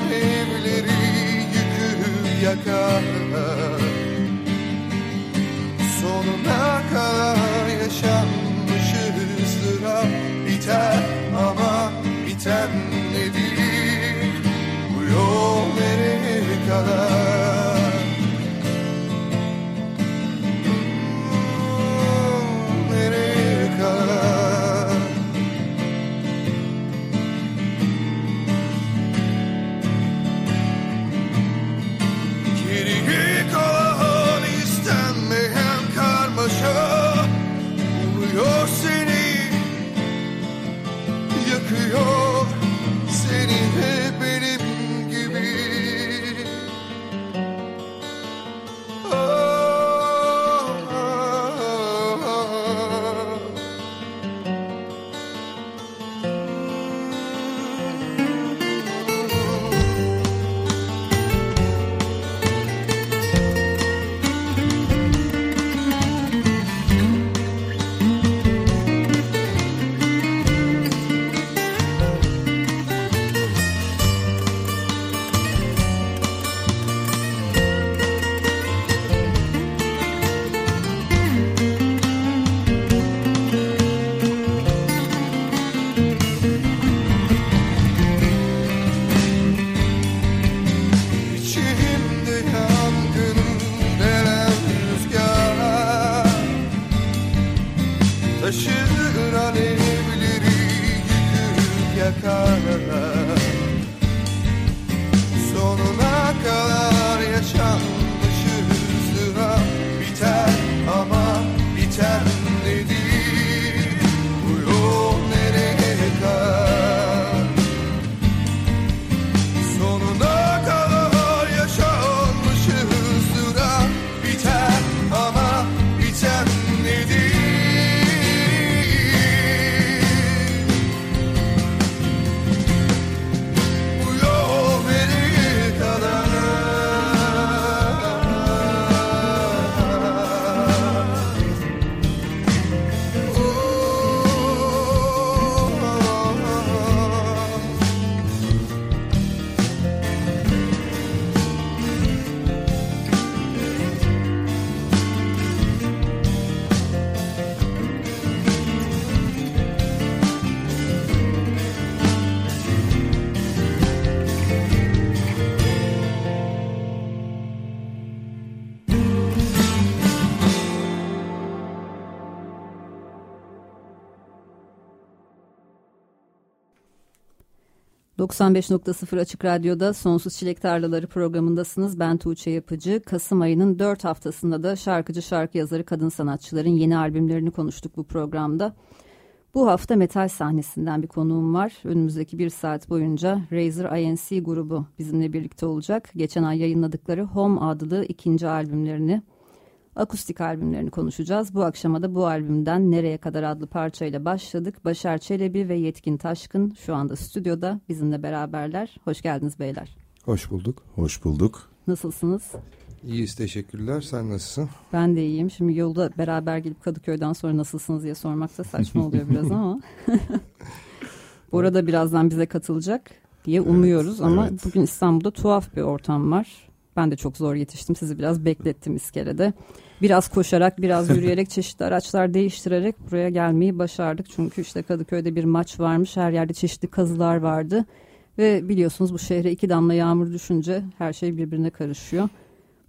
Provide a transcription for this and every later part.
Alevleri yıkıp yakar Sonuna kadar yaşanmış ızdırap Biter ama biten nedir? Bu yol nereye kadar 95.0 Açık Radyo'da Sonsuz Çilek Tarlaları programındasınız. Ben Tuğçe Yapıcı. Kasım ayının 4 haftasında da şarkıcı şarkı yazarı kadın sanatçıların yeni albümlerini konuştuk bu programda. Bu hafta metal sahnesinden bir konuğum var. Önümüzdeki bir saat boyunca Razer INC grubu bizimle birlikte olacak. Geçen ay yayınladıkları Home adlı ikinci albümlerini, akustik albümlerini konuşacağız. Bu akşama da bu albümden Nereye Kadar adlı parçayla başladık. Başar Çelebi ve Yetkin Taşkın şu anda stüdyoda bizimle beraberler. Hoş geldiniz beyler. Hoş bulduk. Hoş bulduk. Nasılsınız? İyiyiz teşekkürler. Sen nasılsın? Ben de iyiyim. Şimdi yolda beraber gelip Kadıköy'den sonra nasılsınız diye sormak da saçma oluyor biraz ama. Bora da birazdan bize katılacak diye umuyoruz evet, ama evet. bugün İstanbul'da tuhaf bir ortam var. Ben de çok zor yetiştim. Sizi biraz beklettim iskelede. Biraz koşarak, biraz yürüyerek, çeşitli araçlar değiştirerek buraya gelmeyi başardık. Çünkü işte Kadıköy'de bir maç varmış. Her yerde çeşitli kazılar vardı. Ve biliyorsunuz bu şehre iki damla yağmur düşünce her şey birbirine karışıyor.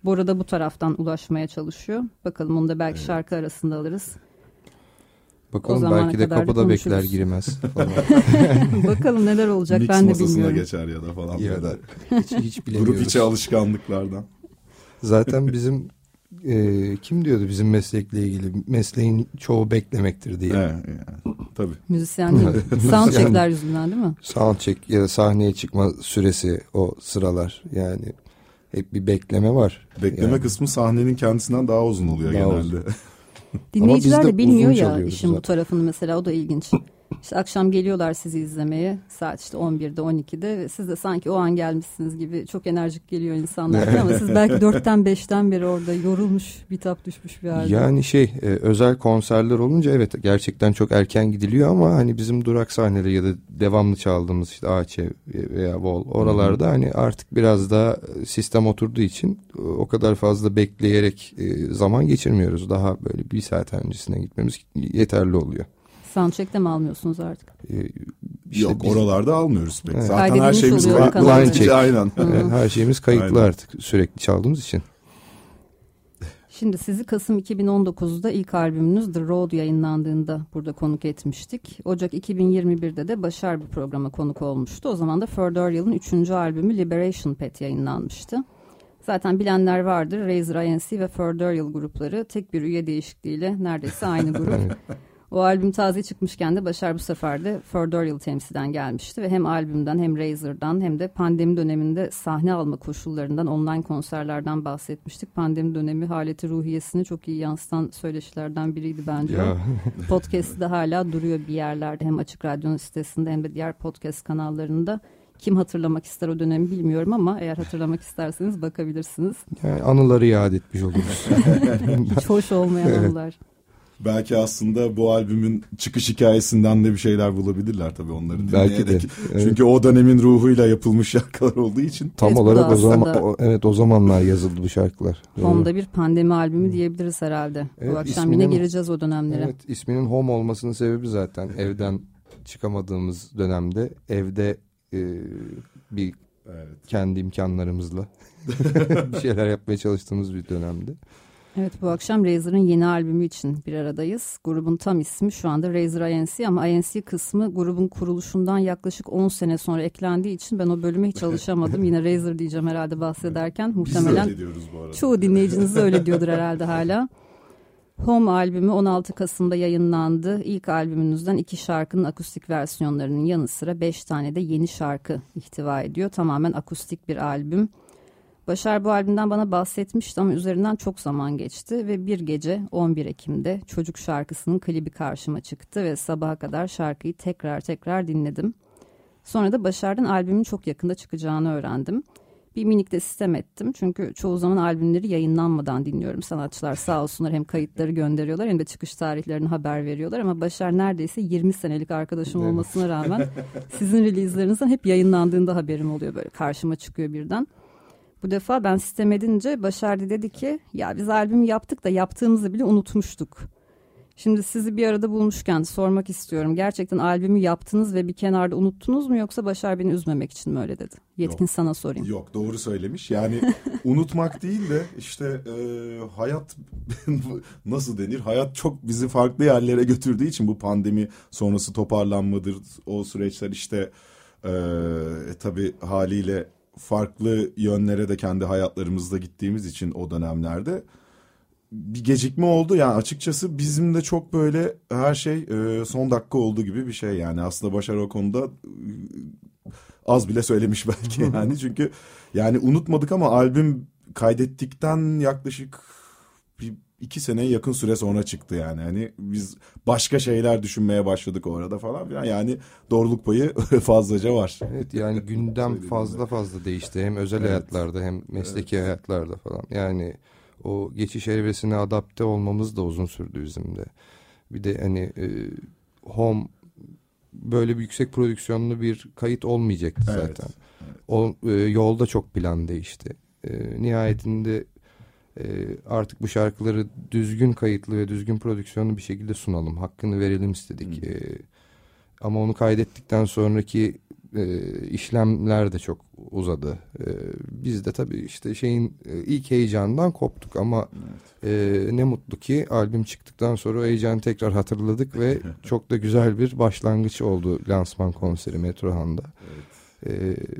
Bora da bu taraftan ulaşmaya çalışıyor. Bakalım onu da belki evet. şarkı arasında alırız. Bakalım belki de kapıda bekler girmez Bakalım neler olacak Mix ben de bilmiyorum. geçer ya da falan. Ya da hiç, hiç bilemiyoruz. Grup içi alışkanlıklardan. Zaten bizim e, kim diyordu bizim meslekle ilgili mesleğin çoğu beklemektir diye. Evet, yani, tabii. Müzisyen değil. Soundcheckler yüzünden değil mi? Soundcheck ya da sahneye çıkma süresi o sıralar yani hep bir bekleme var. Bekleme yani. kısmı sahnenin kendisinden daha uzun oluyor daha genelde. Uzun. Dinleyiciler de bilmiyor ya işin zaten. bu tarafını mesela o da ilginç. İşte akşam geliyorlar sizi izlemeye saat işte 11'de 12'de ve siz de sanki o an gelmişsiniz gibi çok enerjik geliyor insanlar ama siz belki 4'ten 5'ten beri orada yorulmuş bitap düşmüş bir halde. Yani şey e, özel konserler olunca evet gerçekten çok erken gidiliyor ama hani bizim durak sahneleri ya da devamlı çaldığımız işte AÇ veya Vol oralarda hani artık biraz daha sistem oturduğu için e, o kadar fazla bekleyerek e, zaman geçirmiyoruz. Daha böyle bir saat öncesine gitmemiz yeterli oluyor. Soundcheck'te mi almıyorsunuz artık? Ee, işte Yok biz... oralarda almıyoruz pek. Evet. Zaten her şeyimiz kayıtlı. Line check. Aynen. her şeyimiz kayıtlı Aynen. artık sürekli çaldığımız için. Şimdi sizi Kasım 2019'da ilk albümünüz The Road yayınlandığında burada konuk etmiştik. Ocak 2021'de de Başar bir programa konuk olmuştu. O zaman da Further üçüncü albümü Liberation Pet yayınlanmıştı. Zaten bilenler vardır. Razer INC ve Further grupları tek bir üye değişikliğiyle neredeyse aynı grup. O albüm taze çıkmışken de Başar bu sefer de Ferdorial temsilden gelmişti ve hem albümden hem Razor'dan hem de pandemi döneminde sahne alma koşullarından online konserlerden bahsetmiştik. Pandemi dönemi haleti ruhiyesini çok iyi yansıtan söyleşilerden biriydi bence. Ya. Podcast'ı da hala duruyor bir yerlerde hem Açık Radyo'nun sitesinde hem de diğer podcast kanallarında. Kim hatırlamak ister o dönemi bilmiyorum ama eğer hatırlamak isterseniz bakabilirsiniz. Yani anıları yad etmiş oluruz. Hiç hoş olmayan anılar belki aslında bu albümün çıkış hikayesinden de bir şeyler bulabilirler tabii onları Belki de. Evet. Çünkü o dönemin ruhuyla yapılmış şarkılar olduğu için. Tam evet, olarak o zaman o, evet o zamanlar yazıldı bu şarkılar. Home'da bir pandemi albümü diyebiliriz herhalde. Evet, bu akşam isminin, yine gireceğiz o dönemlere. Evet isminin Home olmasının sebebi zaten evden çıkamadığımız dönemde evde e, bir evet. kendi imkanlarımızla bir şeyler yapmaya çalıştığımız bir dönemde. Evet bu akşam Razer'ın yeni albümü için bir aradayız. Grubun tam ismi şu anda Razer INC ama INC kısmı grubun kuruluşundan yaklaşık 10 sene sonra eklendiği için ben o bölüme hiç alışamadım. Yine Razer diyeceğim herhalde bahsederken. Muhtemelen çoğu dinleyiciniz öyle diyordur herhalde hala. Home albümü 16 Kasım'da yayınlandı. İlk albümünüzden iki şarkının akustik versiyonlarının yanı sıra 5 tane de yeni şarkı ihtiva ediyor. Tamamen akustik bir albüm. Başar bu albümden bana bahsetmişti ama üzerinden çok zaman geçti ve bir gece 11 Ekim'de çocuk şarkısının klibi karşıma çıktı ve sabaha kadar şarkıyı tekrar tekrar dinledim. Sonra da Başar'dan albümün çok yakında çıkacağını öğrendim. Bir minik de sistem ettim çünkü çoğu zaman albümleri yayınlanmadan dinliyorum. Sanatçılar sağ olsunlar hem kayıtları gönderiyorlar hem de çıkış tarihlerini haber veriyorlar. Ama Başar neredeyse 20 senelik arkadaşım olmasına rağmen sizin releaselerinizden hep yayınlandığında haberim oluyor böyle karşıma çıkıyor birden. Bu defa ben sistem edince Başardı dedi ki ya biz albüm yaptık da yaptığımızı bile unutmuştuk. Şimdi sizi bir arada bulmuşken sormak istiyorum. Gerçekten albümü yaptınız ve bir kenarda unuttunuz mu yoksa Başar beni üzmemek için mi öyle dedi? Yetkin yok, sana sorayım. Yok doğru söylemiş. Yani unutmak değil de işte e, hayat nasıl denir? Hayat çok bizi farklı yerlere götürdüğü için bu pandemi sonrası toparlanmadır. O süreçler işte Ee, tabii haliyle farklı yönlere de kendi hayatlarımızda gittiğimiz için o dönemlerde bir gecikme oldu. Yani açıkçası bizim de çok böyle her şey e, son dakika olduğu gibi bir şey yani. Aslında Başar o konuda e, az bile söylemiş belki yani. Çünkü yani unutmadık ama albüm kaydettikten yaklaşık iki seneye yakın süre sonra çıktı yani. Hani biz başka şeyler düşünmeye başladık orada falan filan. Yani doğruluk payı fazlaca var. Evet yani gündem fazla fazla değişti. Hem özel Evet. hayatlarda hem mesleki hayatlarda falan. Yani o geçiş evresine adapte olmamız da uzun sürdü bizim de. Bir de hani e, home böyle bir yüksek prodüksiyonlu bir kayıt olmayacaktı Evet, zaten. O e, yolda çok plan değişti. E, nihayetinde e, artık bu şarkıları düzgün kayıtlı ve düzgün prodüksiyonlu bir şekilde sunalım. Hakkını verelim istedik. E, ama onu kaydettikten sonraki e, işlemler de çok uzadı. E, biz de tabii işte şeyin e, ilk heyecandan koptuk ama e, ne mutlu ki albüm çıktıktan sonra o heyecanı tekrar hatırladık ve çok da güzel bir başlangıç oldu lansman konseri Metrohan'da. E,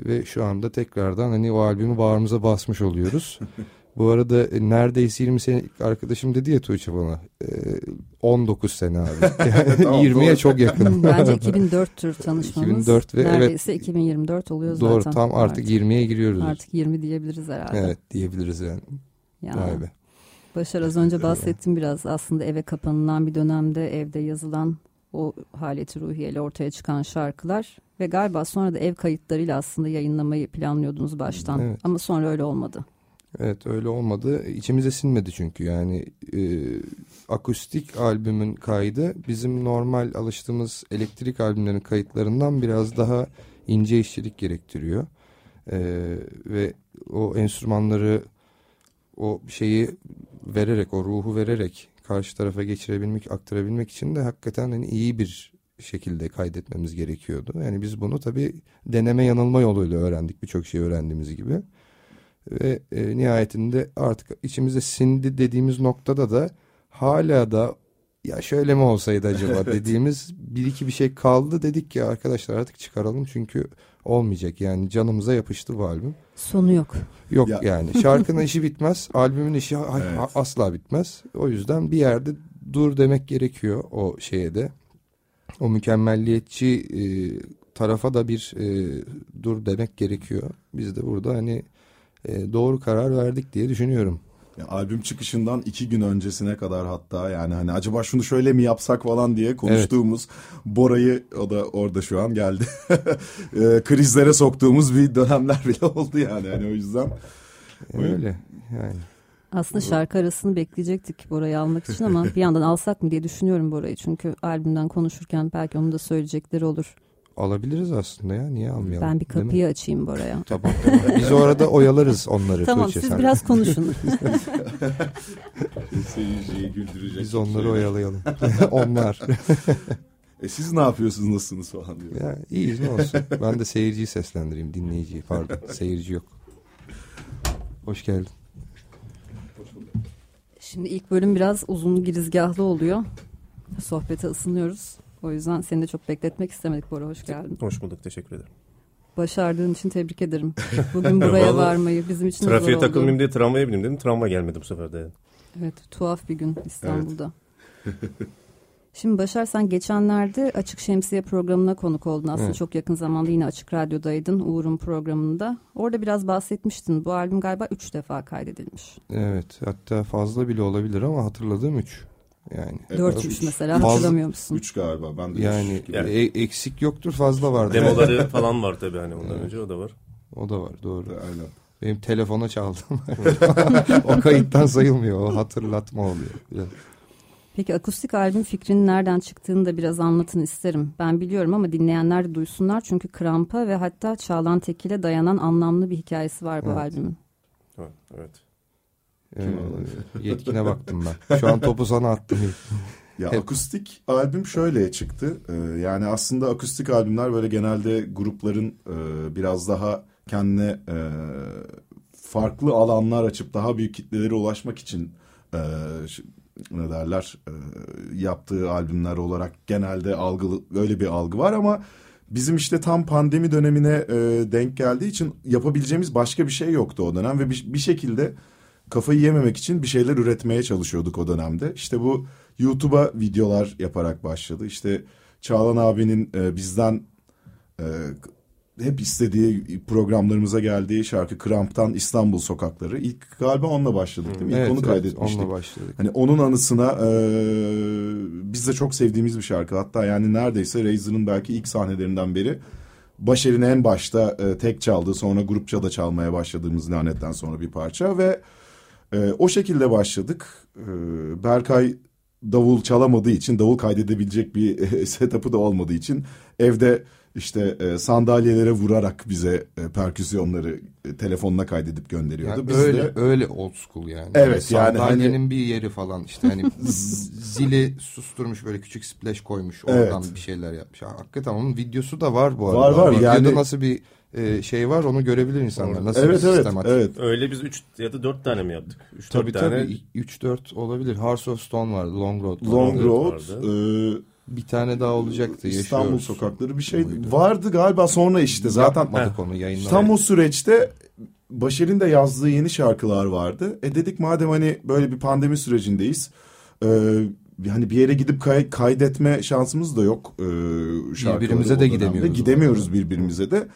ve şu anda tekrardan hani o albümü bağrımıza basmış oluyoruz. Bu arada e, neredeyse 20 senelik arkadaşım dedi ya Tuğçe bana. E, 19 sene abi. Yani Tamam, 20'ye doğru. çok yakın. Bence 2004'tür tanışmamız. 2004 ve evet. Neredeyse 2024 oluyor zaten. Doğru tam artık 20'ye giriyoruz. Artık 20 diyebiliriz herhalde. Evet diyebiliriz yani. Ya. Vay be. Başar az önce bahsettim biraz aslında eve kapanılan bir dönemde evde yazılan o haleti ruhiyeyle ortaya çıkan şarkılar ve galiba sonra da ev kayıtlarıyla aslında yayınlamayı planlıyordunuz baştan Evet. ama sonra öyle olmadı. Evet öyle olmadı. İçimize sinmedi çünkü yani e, akustik albümün kaydı bizim normal alıştığımız elektrik albümlerin kayıtlarından biraz daha ince işçilik gerektiriyor. E, ve o enstrümanları o şeyi vererek o ruhu vererek karşı tarafa geçirebilmek aktarabilmek için de hakikaten hani iyi bir şekilde kaydetmemiz gerekiyordu. Yani biz bunu tabii deneme yanılma yoluyla öğrendik birçok şey öğrendiğimiz gibi. Ve e, nihayetinde artık içimize sindi dediğimiz noktada da hala da ya şöyle mi olsaydı acaba? Dediğimiz bir iki bir şey kaldı. Dedik ki arkadaşlar artık çıkaralım çünkü olmayacak. Yani canımıza yapıştı bu albüm. Sonu yok. Yok Ya- yani. Şarkının işi bitmez. Albümün işi Evet. asla bitmez. O yüzden bir yerde dur demek gerekiyor o şeye de. O mükemmelliyetçi e, tarafa da bir e, dur demek gerekiyor. Biz de burada hani e, doğru karar verdik diye düşünüyorum. Ya albüm çıkışından iki gün öncesine kadar hatta yani hani acaba şunu şöyle mi yapsak falan diye konuştuğumuz Bora'yı o da orada şu an geldi. e, krizlere soktuğumuz bir dönemler bile oldu yani hani o yüzden. Öyle yani. Aslında şarkı arasını bekleyecektik Bora'yı almak için ama bir yandan alsak mı diye düşünüyorum Bora'yı. Çünkü albümden konuşurken belki onun da söyleyecekleri olur. Alabiliriz aslında ya niye almayalım? Ben bir kapıyı açayım Bora'ya. Tamam. Biz orada oyalarız onları. tamam Tuğçe, siz sen. biraz konuşun. Seyirciyi güldürecek. Biz onları şeyler. oyalayalım. Onlar. E siz ne yapıyorsunuz nasılsınız falan diyor. ya iyiyiz ne olsun. Ben de seyirciyi seslendireyim dinleyiciyi. Pardon seyirci yok. Hoş geldin. Şimdi ilk bölüm biraz uzun girizgahlı oluyor. Sohbete ısınıyoruz. O yüzden seni de çok bekletmek istemedik Bora. Hoş geldin. Hoş bulduk teşekkür ederim. Başardığın için tebrik ederim. Bugün buraya varmayı bizim için Trafiğe takılmayayım diye tramvaya bindim dedim. Tramvay gelmedi bu sefer de. Evet tuhaf bir gün İstanbul'da. Şimdi Başar sen geçenlerde Açık Şemsiye programına konuk oldun. Aslında Evet. çok yakın zamanda yine Açık Radyo'daydın Uğur'un programında. Orada biraz bahsetmiştin. Bu albüm galiba üç defa kaydedilmiş. Evet hatta fazla bile olabilir ama hatırladığım üç. Yani Evet, Dörtmüş üç. mesela Fazla- hatırlamıyor musun? Üç galiba ben de yani gibi. Yani- e- eksik yoktur fazla vardır. Demoları falan var tabii hani ondan önce o da var. O da var doğru. Aynen. Benim telefona çaldım. o kayıttan sayılmıyor. O hatırlatma oluyor. Biraz. Peki akustik albüm fikrinin nereden çıktığını da biraz anlatın isterim. Ben biliyorum ama dinleyenler de duysunlar. Çünkü Kramp'a ve hatta Çağlan Tekin'e dayanan anlamlı bir hikayesi var bu Evet. albümün. Ha, Evet. Ee, yetkine baktım ben. Şu an topu sana attım. Ya Hep- akustik albüm şöyle çıktı. Ee, yani aslında akustik albümler böyle genelde grupların e, biraz daha kendine e, farklı alanlar açıp daha büyük kitlelere ulaşmak için e, ne derler e, yaptığı albümler olarak genelde algılı öyle bir algı var ama bizim işte tam pandemi dönemine e, denk geldiği için yapabileceğimiz başka bir şey yoktu o dönem ve bir, bir şekilde kafayı yememek için bir şeyler üretmeye çalışıyorduk o dönemde. İşte bu YouTube'a videolar yaparak başladı. İşte Çağlan abinin e, bizden e, hep istediği programlarımıza geldiği şarkı Kramp'tan İstanbul Sokakları. İlk galiba onunla başladık değil mi? İlk Evet, onu evet, kaydetmiştik. onunla başladık. Hani onun anısına e, biz de çok sevdiğimiz bir şarkı. Hatta yani neredeyse Razor'ın belki ilk sahnelerinden beri Başer'in en başta e, tek çaldığı sonra grupça da çalmaya başladığımız lanetten sonra bir parça ve e, o şekilde başladık. E, Berkay davul çalamadığı için davul kaydedebilecek bir setup'ı da olmadığı için evde işte e, sandalyelere vurarak bize e, perküsyonları e, telefonuna kaydedip gönderiyordu. Yani Biz öyle de öyle old school yani. Evet, yani sandalyenin hani- bir yeri falan işte hani zili susturmuş böyle küçük splash koymuş oradan Evet. bir şeyler yapmış. Ha, Hakikaten onun videosu da var bu arada. Var, var. Videoda Yani- nasıl bir e, şey var onu görebilir insanlar. Nasıl evet bir evet sistematik. evet. Öyle biz 3 ya da 4 tane mi yaptık? 3 Tabii tane. tabii 3-4 olabilir. Hearts of Stone vardı. Long Road. Long vardı. Road, vardı. e, Bir tane daha olacaktı. İstanbul Yaşıyoruz. sokakları bir şey Buydu. vardı galiba sonra işte zaten Yapmadık onu yayınlamadık. tam o süreçte Başer'in de yazdığı yeni şarkılar vardı. E dedik madem hani böyle bir pandemi sürecindeyiz. E, hani bir yere gidip kay- kaydetme şansımız da yok. E, Birbirimize de gidemiyoruz. Gidemiyoruz birbirimize de.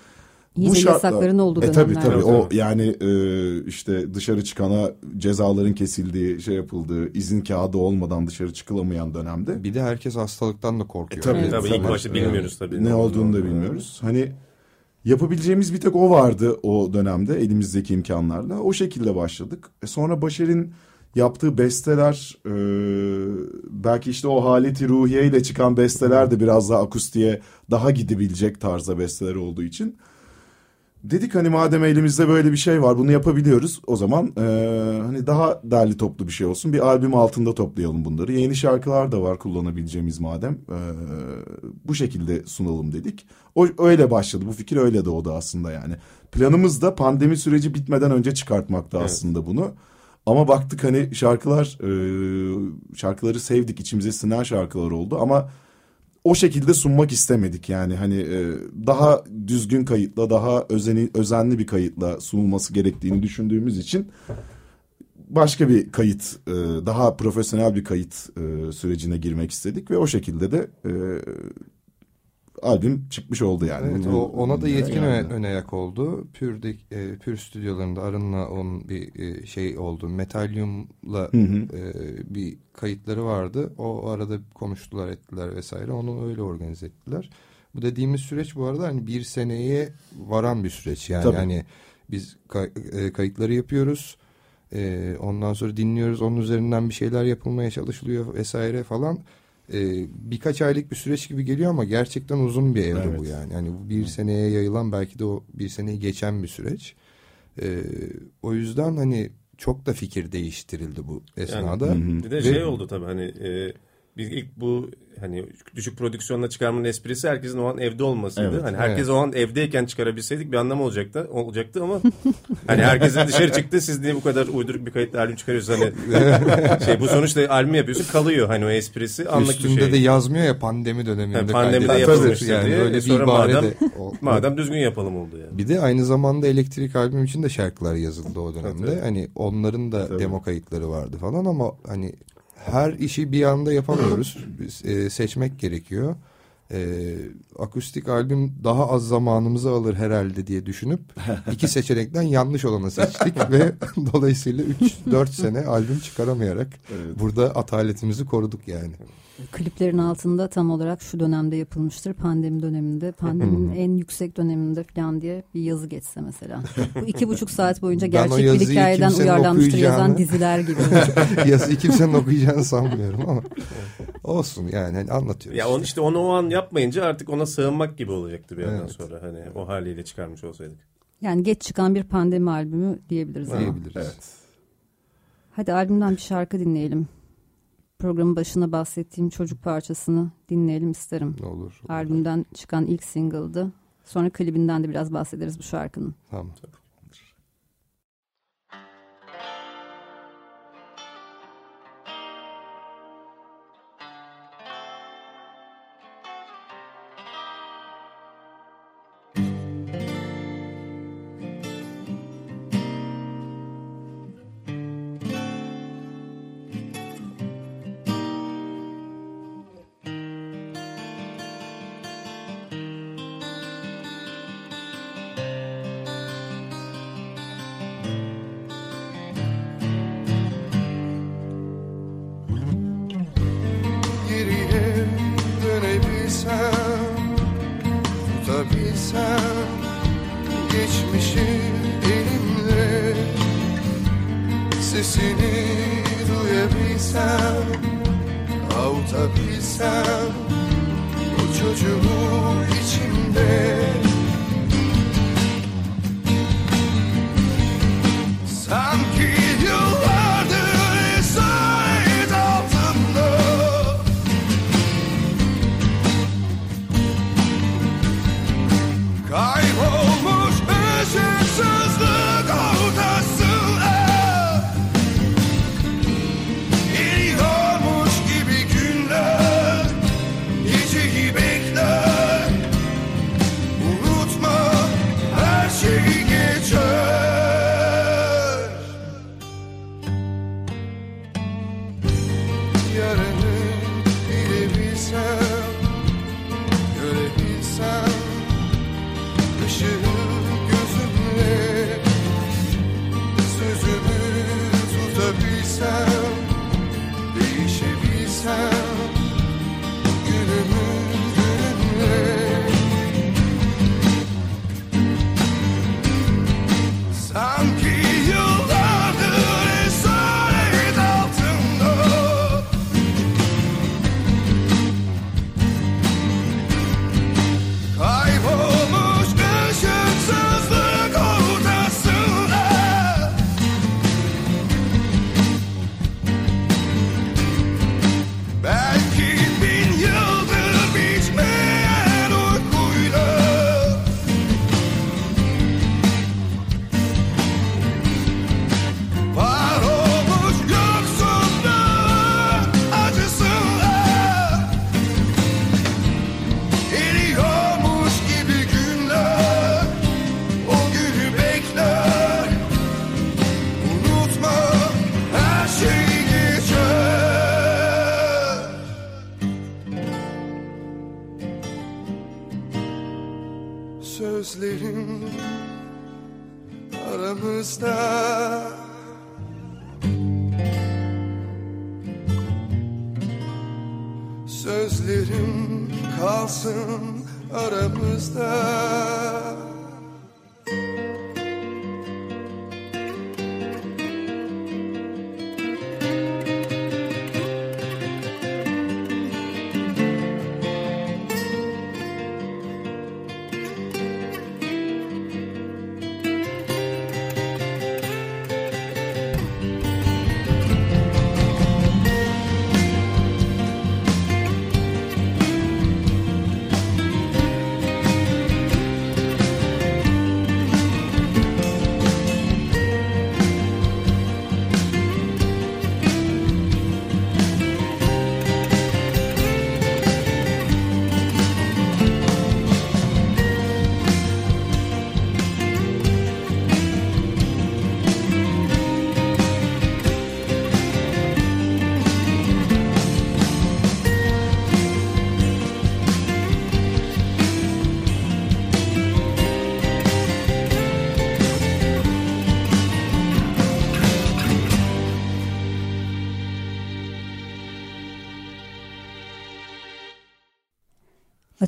İyice şartlar- yasakların olduğu E tabii dönemler. tabii Tabii, o yani e, işte dışarı çıkana cezaların kesildiği şey yapıldığı izin kağıdı olmadan dışarı çıkılamayan dönemde. Bir de herkes hastalıktan da korkuyor. E, tabii, Yani Tabii bu ilk başta bilmiyoruz tabii. ne olduğunu da bilmiyoruz. Hani yapabileceğimiz bir tek o vardı o dönemde elimizdeki imkanlarla. O şekilde başladık. E sonra Başar'ın yaptığı besteler e, belki işte o haleti ruhiye ile çıkan besteler de biraz daha akustiğe daha gidebilecek tarzda besteler olduğu için. Dedik hani madem elimizde böyle bir şey var bunu yapabiliyoruz o zaman e, hani daha derli toplu bir şey olsun. Bir albüm altında toplayalım bunları. Yeni şarkılar da var kullanabileceğimiz madem. E, bu şekilde sunalım dedik. O öyle başladı. Bu fikir öyle doğdu aslında yani. Planımız da pandemi süreci bitmeden önce çıkartmaktı Evet. aslında bunu. Ama baktık hani şarkılar e, şarkıları sevdik içimize sinen şarkılar oldu. Ama o şekilde sunmak istemedik yani. Hani e, daha düzgün kayıtla daha özeni, özenli bir kayıtla sunulması gerektiğini düşündüğümüz için başka bir kayıt e, daha profesyonel bir kayıt e, sürecine girmek istedik ve o şekilde de e, albüm çıkmış oldu yani. Evet, o, ona da yetkin yani. öne, ön ayak oldu. Pür'de, e, Pür stüdyolarında Arın'la onun bir e, şey oldu. Metalyum'la Hı hı. e, bir kayıtları vardı. O arada konuştular ettiler vesaire. Onu öyle organize ettiler. Bu dediğimiz süreç bu arada hani bir seneye varan bir süreç. Yani Tabii. hani biz kay- e, kayıtları yapıyoruz. E, ondan sonra dinliyoruz. Onun üzerinden bir şeyler yapılmaya çalışılıyor vesaire falan. E, birkaç aylık bir süreç gibi geliyor ama gerçekten uzun bir evre Evet. bu yani. Yani bu bir seneye yayılan belki de o bir seneyi geçen bir süreç. E, o yüzden hani çok da fikir değiştirildi bu esnada. Hı hı. Bir de Ve- şey oldu tabii hani e, biz ilk bu hani düşük prodüksiyonla çıkarmanın esprisi herkesin o an evde olmasıydı. Evet. Hani herkes Evet. o an evdeyken çıkarabilseydik bir anlamı olacaktı olacaktı ama hani herkesin dışarı çıktı siz niye bu kadar uyduruk bir kayıtla albüm çıkarıyorsunuz hani şey bu sonuçta albüm yapıyorsun kalıyor hani o esprisi anlık Üstünde bir şey. de yazmıyor ya pandemi döneminde. Ha, pandemide yapılmıştır yani diye. öyle E bir ibare madem- de o- Madem düzgün yapalım oldu yani. Bir de aynı zamanda elektrik albüm için de şarkılar yazıldı o dönemde. Tabii. Hani onların da Tabii. demo kayıtları vardı falan ama hani her işi bir anda yapamıyoruz. Biz, e, seçmek gerekiyor. E, akustik albüm daha az zamanımızı alır herhalde diye düşünüp iki seçenekten yanlış olanı seçtik ve dolayısıyla 3-4 sene albüm çıkaramayarak Evet. burada ataletimizi koruduk yani. Kliplerin altında tam olarak şu dönemde yapılmıştır. Pandemi döneminde, pandeminin en yüksek döneminde falan diye bir yazı geçse mesela. Bu iki buçuk saat boyunca gerçek bir hikayeden uyarlanmıştır yazan okuyacağını- diziler gibi. Yazıyı kimsenin okuyacağını sanmıyorum ama olsun yani hani anlatıyoruz. Ya on, işte onu o an yapmayınca artık ona sığınmak gibi olacaktı bir yerden Evet. sonra hani o haliyle çıkarmış olsaydık. Yani geç çıkan bir pandemi albümü diyebiliriz ama. diyebiliriz. Evet. Hadi albümden bir şarkı dinleyelim. Programın başına bahsettiğim çocuk parçasını dinleyelim isterim. Ne olur. Albümden çıkan ilk single'dı. Sonra klibinden de biraz bahsederiz bu şarkının. Tamam. Tutabilsem, Texas.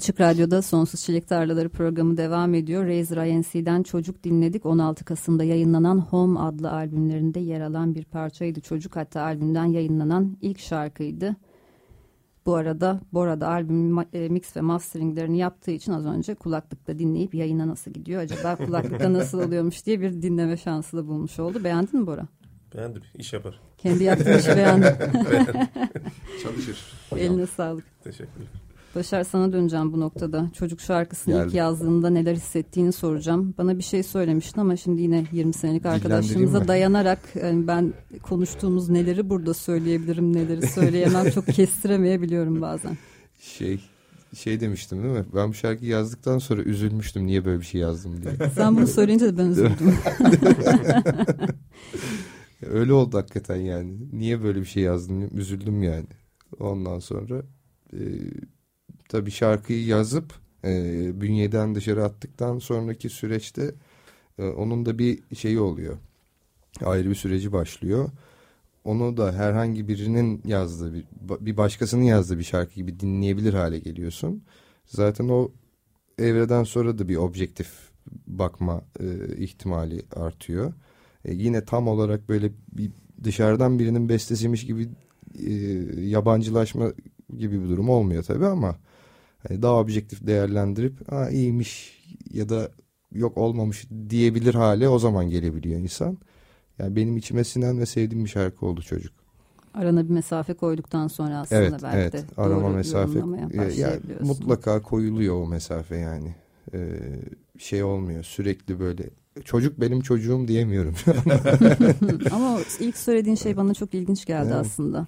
Açık Radyo'da Sonsuz Çilek Tarlaları programı devam ediyor. Razor INC'den Çocuk dinledik. 16 Kasım'da yayınlanan Home adlı albümlerinde yer alan bir parçaydı. Çocuk hatta albümden yayınlanan ilk şarkıydı. Bu arada Bora da albüm e, mix ve masteringlerini yaptığı için az önce kulaklıkta dinleyip yayına nasıl gidiyor acaba kulaklıkta nasıl oluyormuş diye bir dinleme şansı da bulmuş oldu. Beğendin mi Bora? Beğendim. iş yapar. Kendi yaptığın işi beğendim. Çalışır. Eline sağlık. Teşekkürler. Başar sana döneceğim bu noktada. Çocuk şarkısını ilk Geldi. yazdığında neler hissettiğini soracağım. Bana bir şey söylemiştin ama şimdi yine 20 senelik arkadaşlığımıza dayanarak yani ben konuştuğumuz neleri burada söyleyebilirim, neleri söyleyemem çok kestiremeyebiliyorum bazen. Şey şey demiştim değil mi? Ben bu şarkıyı yazdıktan sonra üzülmüştüm niye böyle bir şey yazdım diye. Sen bunu söyleyince de ben üzüldüm. Öyle oldu hakikaten yani. Niye böyle bir şey yazdım? Üzüldüm yani. Ondan sonra e, tabii şarkıyı yazıp e, bünyeden dışarı attıktan sonraki süreçte e, onun da bir şeyi oluyor. Ayrı bir süreci başlıyor. Onu da herhangi birinin yazdığı bir, bir başkasının yazdığı bir şarkı gibi dinleyebilir hale geliyorsun. Zaten o evreden sonra da bir objektif bakma e, ihtimali artıyor. E, yine tam olarak böyle bir dışarıdan birinin bestesiymiş gibi e, yabancılaşma gibi bir durum olmuyor tabii ama hani daha objektif değerlendirip ha iyiymiş ya da yok olmamış diyebilir hale o zaman gelebiliyor insan. Yani benim içime sinen ve sevdiğim bir şarkı oldu çocuk. Arana bir mesafe koyduktan sonra aslında Evet, belki evet. de Arama doğru mesafe e, başlayabiliyorsun. mutlaka koyuluyor o mesafe yani. Ee, şey olmuyor sürekli böyle çocuk benim çocuğum diyemiyorum. Ama ilk söylediğin şey bana çok ilginç geldi Evet. aslında.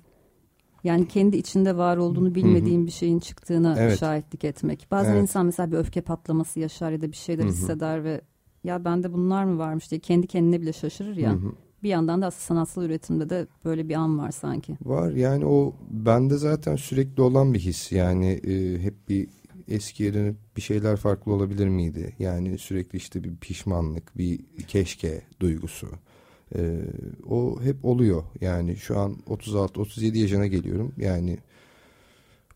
Yani kendi içinde var olduğunu bilmediğin bir şeyin çıktığına Evet. şahitlik etmek. Bazen Evet. insan mesela bir öfke patlaması yaşar ya da bir şeyler hisseder ve ya bende bunlar mı varmış diye kendi kendine bile şaşırır ya. Bir yandan da aslında sanatsal üretimde de böyle bir an var sanki. Var yani o bende zaten sürekli olan bir his yani e, hep bir eskiye dönüp bir şeyler farklı olabilir miydi? Yani sürekli işte bir pişmanlık, bir keşke duygusu. E, o hep oluyor yani şu an 36-37 yaşına geliyorum yani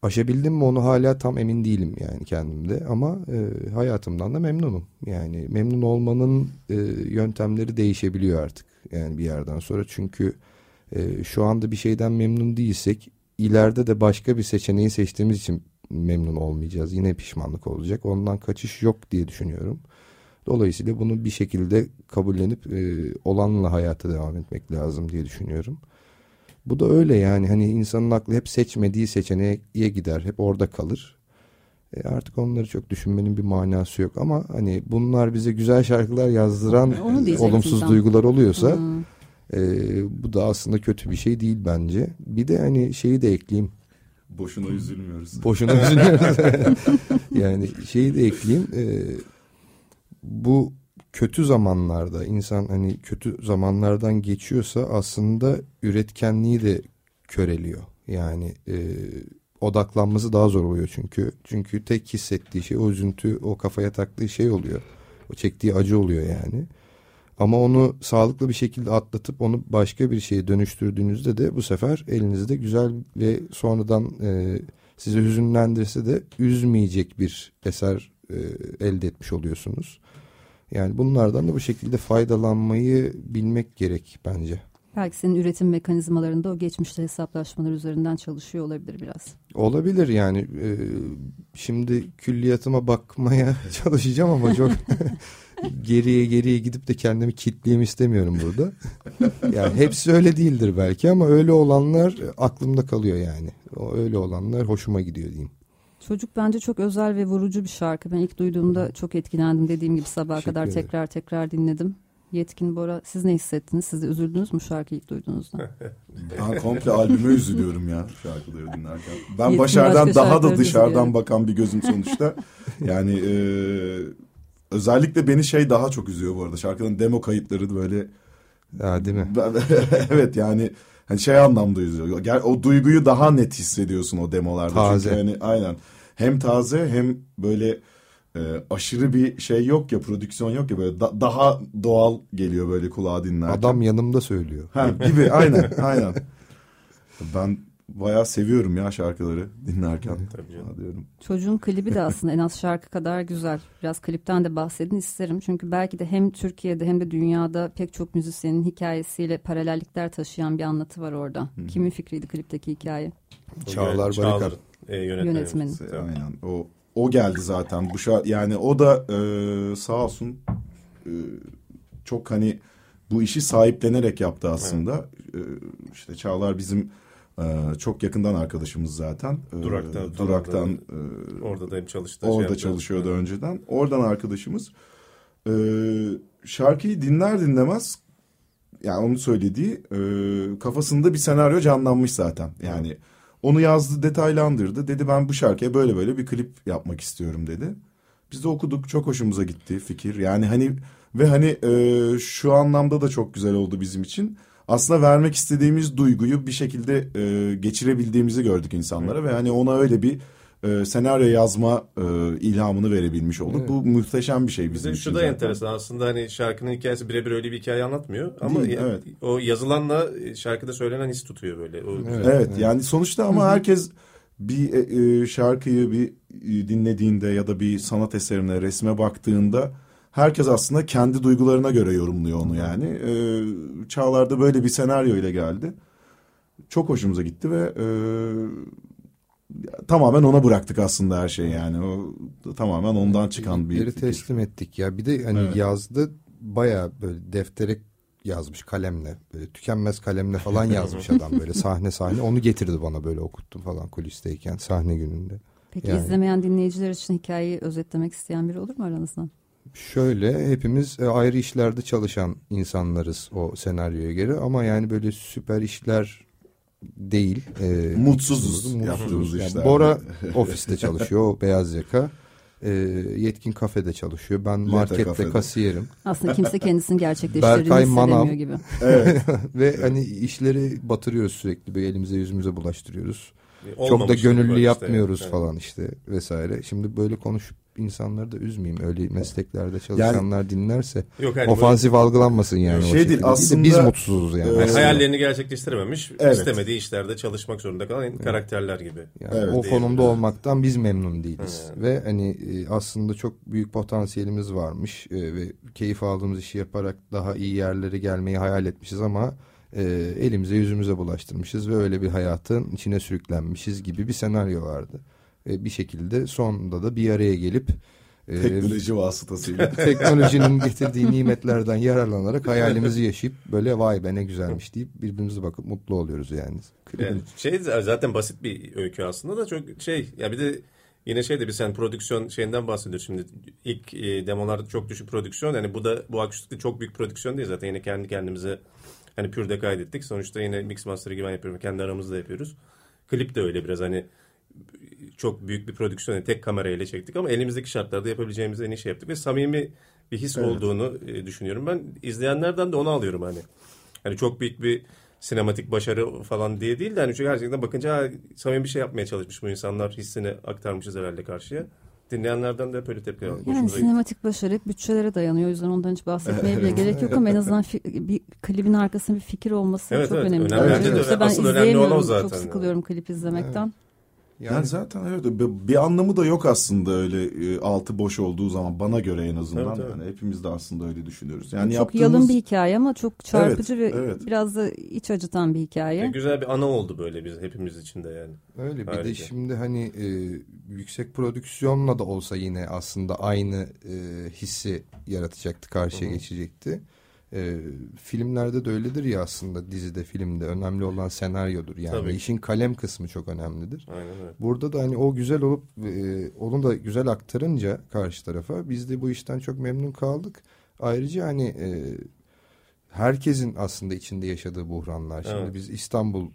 aşabildim mi onu hala tam emin değilim yani kendimde ama e, hayatımdan da memnunum. Yani memnun olmanın e, yöntemleri değişebiliyor artık yani bir yerden sonra çünkü e, şu anda bir şeyden memnun değilsek ileride de başka bir seçeneği seçtiğimiz için memnun olmayacağız. Yine pişmanlık olacak. Ondan kaçış yok diye düşünüyorum. Dolayısıyla bunu bir şekilde kabullenip e, olanla hayata devam etmek lazım diye düşünüyorum. Bu da öyle yani hani insanın aklı hep seçmediği seçeneğe gider. Hep orada kalır. E artık onları çok düşünmenin bir manası yok ama hani bunlar bize güzel şarkılar yazdıran olumsuz tam. duygular oluyorsa Hmm. ee, bu da aslında kötü bir şey değil bence. Bir de hani şeyi de ekleyeyim. Boşuna üzülmüyoruz. Boşuna üzülüyoruz. yani şeyi de ekleyeyim. Ee, bu kötü zamanlarda insan hani kötü zamanlardan geçiyorsa aslında üretkenliği de köreliyor. Yani e, odaklanması daha zor oluyor çünkü. Çünkü tek hissettiği şey o üzüntü, o kafaya taktığı şey oluyor. O çektiği acı oluyor yani. Ama onu sağlıklı bir şekilde atlatıp onu başka bir şeye dönüştürdüğünüzde de bu sefer elinizde güzel ve sonradan e, sizi hüzünlendirse de üzmeyecek bir eser e, elde etmiş oluyorsunuz. Yani bunlardan da bu şekilde faydalanmayı bilmek gerek bence. Belki senin üretim mekanizmalarında o geçmişte hesaplaşmalar üzerinden çalışıyor olabilir biraz. Olabilir yani e, şimdi külliyatıma bakmaya çalışacağım ama çok geriye geriye gidip de kendimi kitleyeyim istemiyorum burada. Yani hepsi öyle değildir belki ama öyle olanlar aklımda kalıyor yani. O öyle olanlar hoşuma gidiyor diyeyim. Çocuk bence çok özel ve vurucu bir şarkı. Ben ilk duyduğumda çok etkilendim. Dediğim gibi sabaha Teşekkür kadar ederim. tekrar tekrar dinledim. Yetkin Bora siz ne hissettiniz? Siz de üzüldünüz mü şarkıyı ilk duyduğunuzda? Ben komple albüme üzülüyorum ya şarkıları dinlerken. Ben Yetkin Başar'dan daha da dışarıdan üzülüyorum. bakan bir gözüm sonuçta. yani e, özellikle beni şey daha çok üzüyor bu arada. Şarkının demo kayıtları böyle Ha, değil mi? Evet yani hani şey anlamda üzüyor. O duyguyu daha net hissediyorsun o demolarda. Taze. Çünkü hani aynen hem taze hem böyle e, aşırı bir şey yok ya prodüksiyon yok ya böyle da- daha doğal geliyor böyle kulağa dinlerken. Adam yanımda söylüyor. ha, gibi aynen aynen. Ben bayağı seviyorum ya şarkıları dinlerken. Tabii canım. Diyorum. Çocuğun klibi de aslında en az şarkı kadar güzel. Biraz klipten de bahsedin isterim. Çünkü belki de hem Türkiye'de hem de dünyada pek çok müzisyenin hikayesiyle paralellikler taşıyan bir anlatı var orada. Kimin fikriydi klipteki hikaye? Çağlar Barikar. E, yönetmeni. Yönetmeni. Aynen o o geldi zaten bu şarkı yani o da e, sağ olsun e, çok hani bu işi sahiplenerek yaptı aslında. E, işte Çağlar bizim e, çok yakından arkadaşımız zaten. E, Durak'ta, Durak'tan e, Orada da hem çalıştı. orada şey çalışıyordu önceden. Oradan arkadaşımız. E, şarkıyı dinler dinlemez yani onun söylediği e, kafasında bir senaryo canlanmış zaten. Yani onu yazdı, detaylandırdı. Dedi ben bu şarkıya böyle böyle bir klip yapmak istiyorum dedi. Biz de okuduk. Çok hoşumuza gitti fikir. Yani hani ve hani e, şu anlamda da çok güzel oldu bizim için. Aslında vermek istediğimiz duyguyu bir şekilde e, geçirebildiğimizi gördük insanlara ve hani ona öyle bir e, senaryo yazma e, ilhamını verebilmiş olduk. Evet. Bu muhteşem bir şey Bize bizim için. şu da zaten. enteresan aslında hani şarkının hikayesi birebir öyle bir hikaye anlatmıyor ama Değil, evet. o yazılanla e, şarkıda söylenen his tutuyor böyle. O güzel. Evet, yani sonuçta ama herkes bir e, e, şarkıyı bir e, dinlediğinde ya da bir sanat eserine, resme baktığında herkes aslında kendi duygularına göre yorumluyor onu yani. E, Çağlar'da böyle bir senaryo ile geldi. Çok hoşumuza gitti ve e, tamamen ona bıraktık aslında her şeyi yani. O tamamen ondan çıkan bir fikir. teslim ettik ya. Bir de hani Evet. yazdı baya böyle deftere yazmış kalemle. Böyle tükenmez kalemle falan yazmış adam böyle sahne sahne. Onu getirdi bana böyle okuttum falan kulisteyken sahne gününde. Peki Yani. izlemeyen dinleyiciler için hikayeyi özetlemek isteyen biri olur mu aranızdan? Şöyle hepimiz e, ayrı işlerde çalışan insanlarız o senaryoya göre ama yani böyle süper işler değil. E, Mutsuzuz mutsuzuz. yaptığımız Yani. Bora ofiste çalışıyor o beyaz yaka. E, yetkin kafede çalışıyor. Ben Lete markette kafede. kasiyerim. Aslında kimse kendisini gerçekleştirdiğini Berkay Manav. gibi. Evet. Ve hani işleri batırıyoruz sürekli böyle elimize yüzümüze bulaştırıyoruz. Çok da gönüllü işte. yapmıyoruz Evet. falan işte vesaire. Şimdi böyle konuşup insanları da üzmeyeyim. Öyle mesleklerde çalışanlar dinlerse Yok yani ofansif algılanmasın yani. Şey o değil, şekilde. aslında- Biz mutsuzuz yani. Yani aslında. hayallerini gerçekleştirememiş, Evet. istemediği işlerde çalışmak zorunda kalan karakterler gibi. Yani Evet. o Değil konumda mi? olmaktan biz memnun değiliz. Evet. Ve hani e, aslında çok büyük potansiyelimiz varmış e, ve keyif aldığımız işi yaparak daha iyi yerlere gelmeyi hayal etmişiz ama e, elimize yüzümüze bulaştırmışız ve öyle bir hayatın içine sürüklenmişiz gibi bir senaryo vardı. E, bir şekilde sonunda da bir araya gelip e, Teknoloji vasıtasıyla. teknolojinin getirdiği nimetlerden yararlanarak hayalimizi yaşayıp böyle vay be ne güzelmiş deyip birbirimize bakıp mutlu oluyoruz yani. Yani şey zaten basit bir öykü aslında da çok şey ya bir de yine şey de bir sen prodüksiyon şeyinden bahsediyorsun. Şimdi ilk e, demolarda çok düşük prodüksiyon. Yani bu da bu akustikte çok büyük prodüksiyon değil zaten. Yine kendi kendimize hani pürde kaydettik. Sonuçta yine mix master'ı gibi ben yapıyorum. Kendi aramızda yapıyoruz. Klip de öyle biraz. Hani çok büyük bir prodüksiyon yani tek kamerayla çektik ama elimizdeki şartlarda yapabileceğimiz en iyi şey yaptık ve samimi bir his olduğunu e, düşünüyorum ben izleyenlerden de onu alıyorum hani Hani çok büyük bir sinematik başarı falan diye değil de hani çünkü gerçekten bakınca ha, samimi bir şey yapmaya çalışmış bu insanlar hissini aktarmışız herhalde karşıya. Dinleyenlerden de hep öyle tepkiler aldık. Yani Hoşumuza gitti. sinematik başarı hep bütçelere dayanıyor. O yüzden ondan hiç bahsetmeye bile gerek yok ama en azından fi- bir klibin arkasında bir fikir olması Evet, çok evet. önemli. Önemli de. Yoksa ben Asıl önemli izleyemiyorum. olan o zaten Çok yani. sıkılıyorum klip izlemekten. Yani zaten evet bir, bir anlamı da yok aslında öyle e, altı boş olduğu zaman bana göre en azından. Evet, evet. Yani hepimiz de aslında öyle düşünüyoruz. Yani çok yaptığımız yalın bir hikaye ama çok çarpıcı Evet, ve evet. biraz da iç acıtan bir hikaye. Ve güzel bir ana oldu böyle biz hepimiz için de yani. Öyle bir de Harika. şimdi hani e, yüksek prodüksiyonla da olsa yine aslında aynı e, hissi yaratacaktı, karşıya geçecekti. E, filmlerde de öyledir ya aslında dizide, filmde önemli olan senaryodur. Yani Tabii. işin kalem kısmı çok önemlidir. Aynen öyle. Burada da hani o güzel olup e, onu da güzel aktarınca karşı tarafa biz de bu işten çok memnun kaldık. Ayrıca hani e, herkesin aslında içinde yaşadığı buhranlar. Şimdi Evet. biz İstanbullu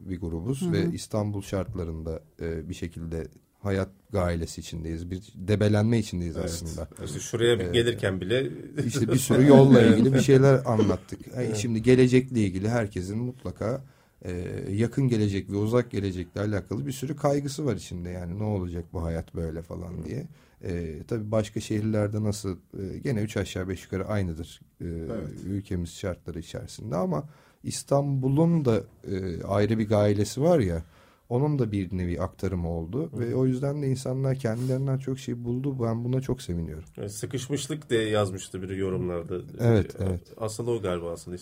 bir grubuz ve İstanbul şartlarında e, bir şekilde hayat gailesi içindeyiz. Bir debelenme içindeyiz aslında. İşte şuraya bir gelirken bile İşte bir sürü yolla ilgili bir şeyler anlattık. Yani Şimdi gelecekle ilgili herkesin mutlaka e, yakın gelecek ve uzak gelecekle alakalı bir sürü kaygısı var içinde. Yani ne olacak bu hayat böyle falan diye. E, tabii başka şehirlerde nasıl e, gene üç aşağı beş yukarı aynıdır e, ülkemiz şartları içerisinde ama İstanbul'un da e, ayrı bir gailesi var ya onun da bir nevi aktarımı oldu ve o yüzden de insanlar kendilerinden çok şey buldu. Ben buna çok seviniyorum. Yani sıkışmışlık diye yazmıştı biri yorumlarda. Evet, evet. Asıl o galiba asıl.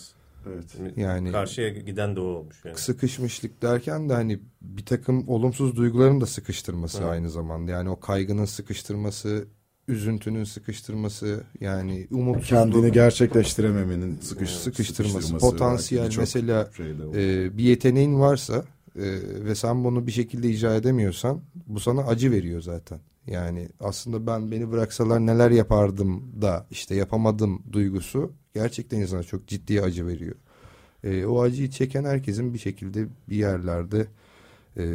Evet. Yani Karşıya giden de o olmuş yani. sıkışmışlık derken de hani bir takım olumsuz duyguların da sıkıştırması Evet. aynı zamanda. Yani o kaygının sıkıştırması, üzüntünün sıkıştırması, yani umutsuzluk Kendini gerçekleştirememenin sıkış, sıkıştırması, potansiyel de çok mesela e, bir yeteneğin varsa e, ve sen bunu bir şekilde icra edemiyorsan bu sana acı veriyor zaten. Yani aslında ben beni bıraksalar neler yapardım da işte yapamadım duygusu gerçekten insana çok ciddi acı veriyor. E, o acıyı çeken herkesin bir şekilde bir yerlerde e,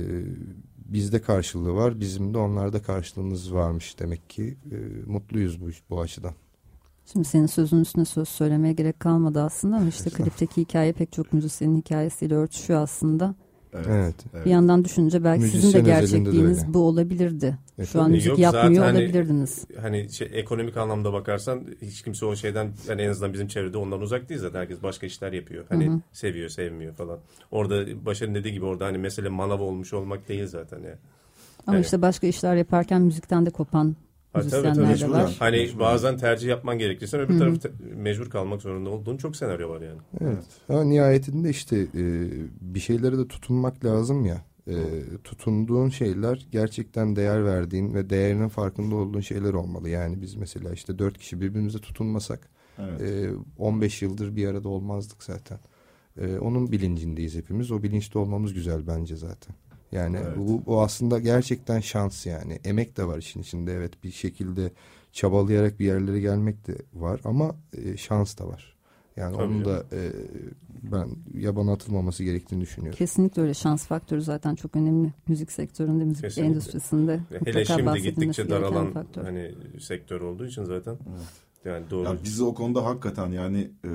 bizde karşılığı var. Bizim de onlarda karşılığımız varmış demek ki. E, mutluyuz bu, bu açıdan. Şimdi senin sözün üstüne söz söylemeye gerek kalmadı aslında ama işte klipteki hikaye pek çok müzisyenin hikayesiyle örtüşüyor aslında. Evet. Bir yandan düşününce belki sizin de Müzisyen özelinde de gerçekliğiniz öyle. bu olabilirdi. E, Şu an müzik Yok, yapmıyor zaten hani- olabilirdiniz. Hani şey, ekonomik anlamda bakarsan hiç kimse o şeyden yani en azından bizim çevrede ondan uzak değil zaten. Herkes başka işler yapıyor. Hani seviyor, sevmiyor falan. Orada Başar'ın dediği gibi orada hani mesele manav olmuş olmak değil zaten ya. Ama Evet. işte başka işler yaparken müzikten de kopan Ha, tabii, tabii, mecburen. var. Hani Mecbur. bazen tercih yapman gerekirse öbür tarafı te- mecbur kalmak zorunda olduğun çok senaryo var yani. Evet. Ama nihayetinde işte e, bir şeylere de tutunmak lazım ya. E, tutunduğun şeyler gerçekten değer verdiğin ve değerinin farkında olduğun şeyler olmalı. Yani biz mesela işte dört kişi birbirimize tutunmasak Evet. e, 15 yıldır bir arada olmazdık zaten. E, onun bilincindeyiz hepimiz. O bilinçli olmamız güzel bence zaten. Yani Evet. bu, bu aslında gerçekten şans yani. Emek de var işin içinde evet bir şekilde çabalayarak bir yerlere gelmek de var ama e, şans da var. Yani Tabii onun da e, ben yabana atılmaması gerektiğini düşünüyorum. Kesinlikle öyle şans faktörü zaten çok önemli müzik sektöründe, müzik Kesinlikle. endüstrisinde. Hele şimdi gittikçe daralan faktör. hani sektör olduğu için zaten. Yani doğru. Ya bizi o konuda hakikaten yani e,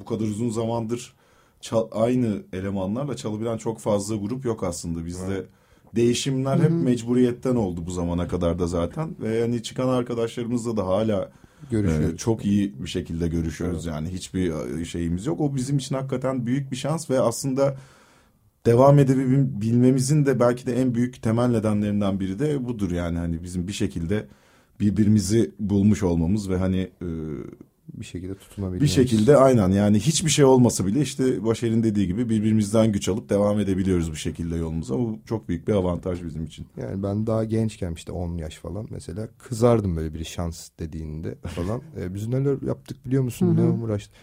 bu kadar uzun zamandır çal- aynı elemanlarla çalabilen çok fazla grup yok aslında. Bizde değişimler hep mecburiyetten oldu bu zamana kadar da zaten. Ve yani çıkan arkadaşlarımızla da hala Görüşüyoruz. e, çok iyi bir şekilde görüşüyoruz. Yani hiçbir e, şeyimiz yok. O bizim için hakikaten büyük bir şans ve aslında devam edebilmemizin de belki de en büyük temel nedenlerinden biri de budur yani hani bizim bir şekilde birbirimizi bulmuş olmamız ve hani e, bir şekilde tutunabilmemiz. bir şekilde aynen yani hiçbir şey olmasa bile işte Başar'ın dediği gibi birbirimizden güç alıp devam edebiliyoruz bir şekilde yolumuza. Bu çok büyük bir avantaj bizim için. Yani ben daha gençken işte 10 yaş falan mesela kızardım böyle bir şans dediğinde falan. e, biz neler yaptık biliyor musun? Ne uğraştık?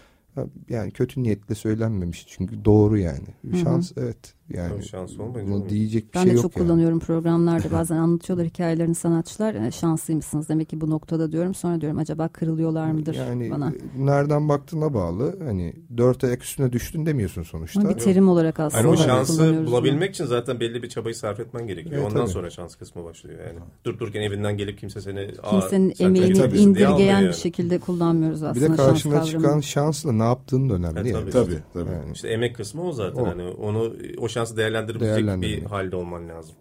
Yani kötü niyetle söylenmemiş çünkü doğru yani. Şans evet yani Tabii şans olmayınca bunu diyecek bir Ben şey de yok çok yani. kullanıyorum programlarda. Bazen anlatıyorlar hikayelerini sanatçılar. E, şanslıymışsınız demek ki bu noktada diyorum. Sonra diyorum acaba kırılıyorlar mıdır Yani bana? nereden baktığına bağlı. Hani dört ayak üstüne düştün demiyorsun sonuçta. Ama bir terim olarak aslında. Hani o şansı bunu. bulabilmek için zaten belli bir çabayı sarf etmen gerekiyor. Evet, Ondan tabii. sonra şans kısmı başlıyor yani. Durup dururken evinden gelip kimse seni "Aa, Kimsenin emeğini iyi yapıyorsun" diye almıyor indirgeyen yani. bir şekilde kullanmıyoruz Bir aslında de şans karşına kavramını. çıkan şansla ne yaptığın da önemli. Evet, yani. tabii. Tabii tabii. Yani. İşte emek kısmı o zaten. O. Hani onu o şansı değerlendirebilecek bir halde olman lazım.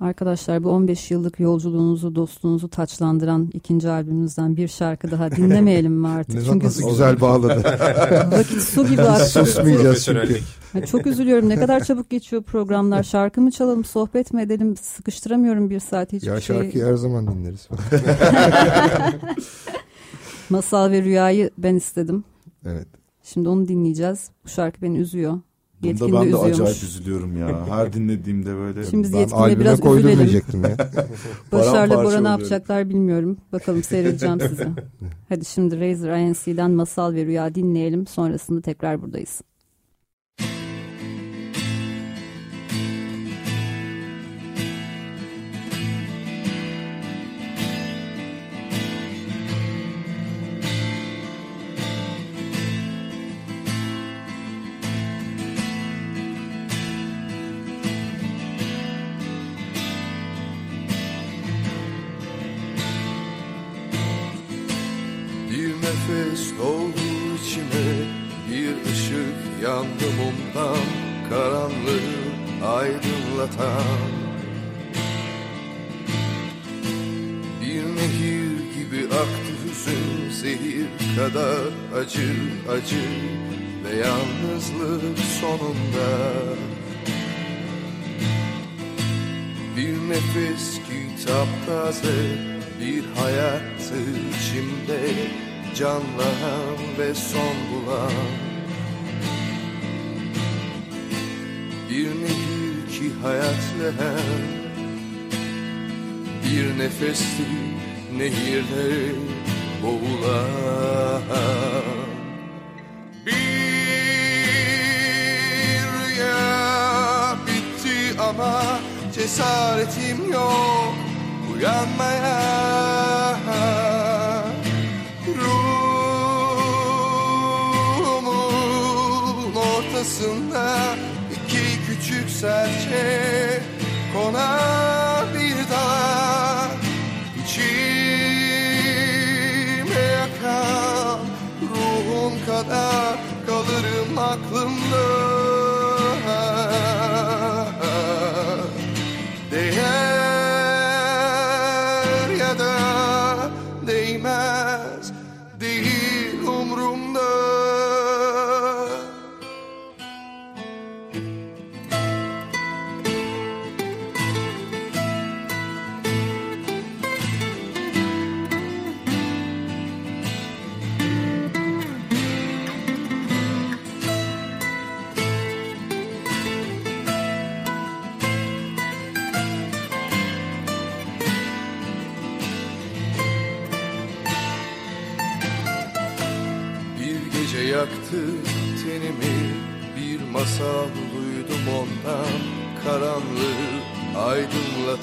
Arkadaşlar bu 15 yıllık yolculuğunuzu, dostluğunuzu taçlandıran ikinci albümünüzden bir şarkı daha dinlemeyelim mi artık? Ne, Çünkü nasıl güzel bağladı. vakit su gibi aktı. Susmayacağız çünkü. Çok üzülüyorum. Ne kadar çabuk geçiyor programlar. Şarkı mı çalalım, sohbet mi edelim? Sıkıştıramıyorum bir saat hiçbir Ya şey. şarkıyı her zaman dinleriz. Masal ve Rüya'yı ben istedim. evet. Şimdi onu dinleyeceğiz. Bu şarkı beni üzüyor. Bunda ben de üzüyormuş. acayip üzülüyorum ya. Her dinlediğimde böyle. Şimdi biz albüme biraz üzülelim. ya. Başar'la Bora ne yapacaklar bilmiyorum. Bakalım seyredeceğim sizi. Hadi şimdi Razer INC'den Masal ve Rüya dinleyelim. Sonrasında tekrar buradayız. Aydınlatan Bir nehir gibi aktı hüzün Zehir kadar acı acı Ve yalnızlık sonunda. Bir nefes kitap taze Bir hayattı içimde Canlanan ve son bulan. Bir nehir ki hayat lehen Bir nefesti nehirde boğulan. Bir rüya bitti ama cesaretim yok. Uyanmaya ortasında serçe konabilir daha İçime yakan ruhum kadar kalırım aklımda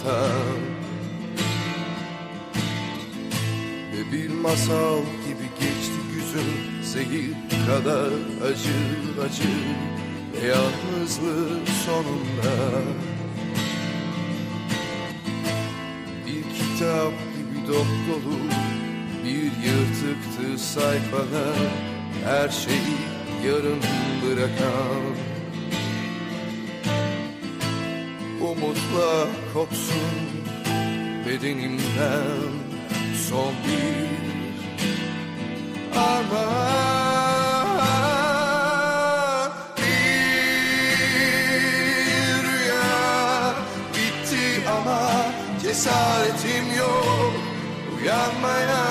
aydınlatan Ve bir masal gibi geçti güzüm zehir kadar acı acı. Ve yalnızlığı sonunda Bir kitap gibi dop dolu bir yırtıktı sayfalar her şeyi yarım bırakan Umutla kopsun bedenimden son bir armağan. Bir rüya bitti ama cesaretim yok uyanmaya.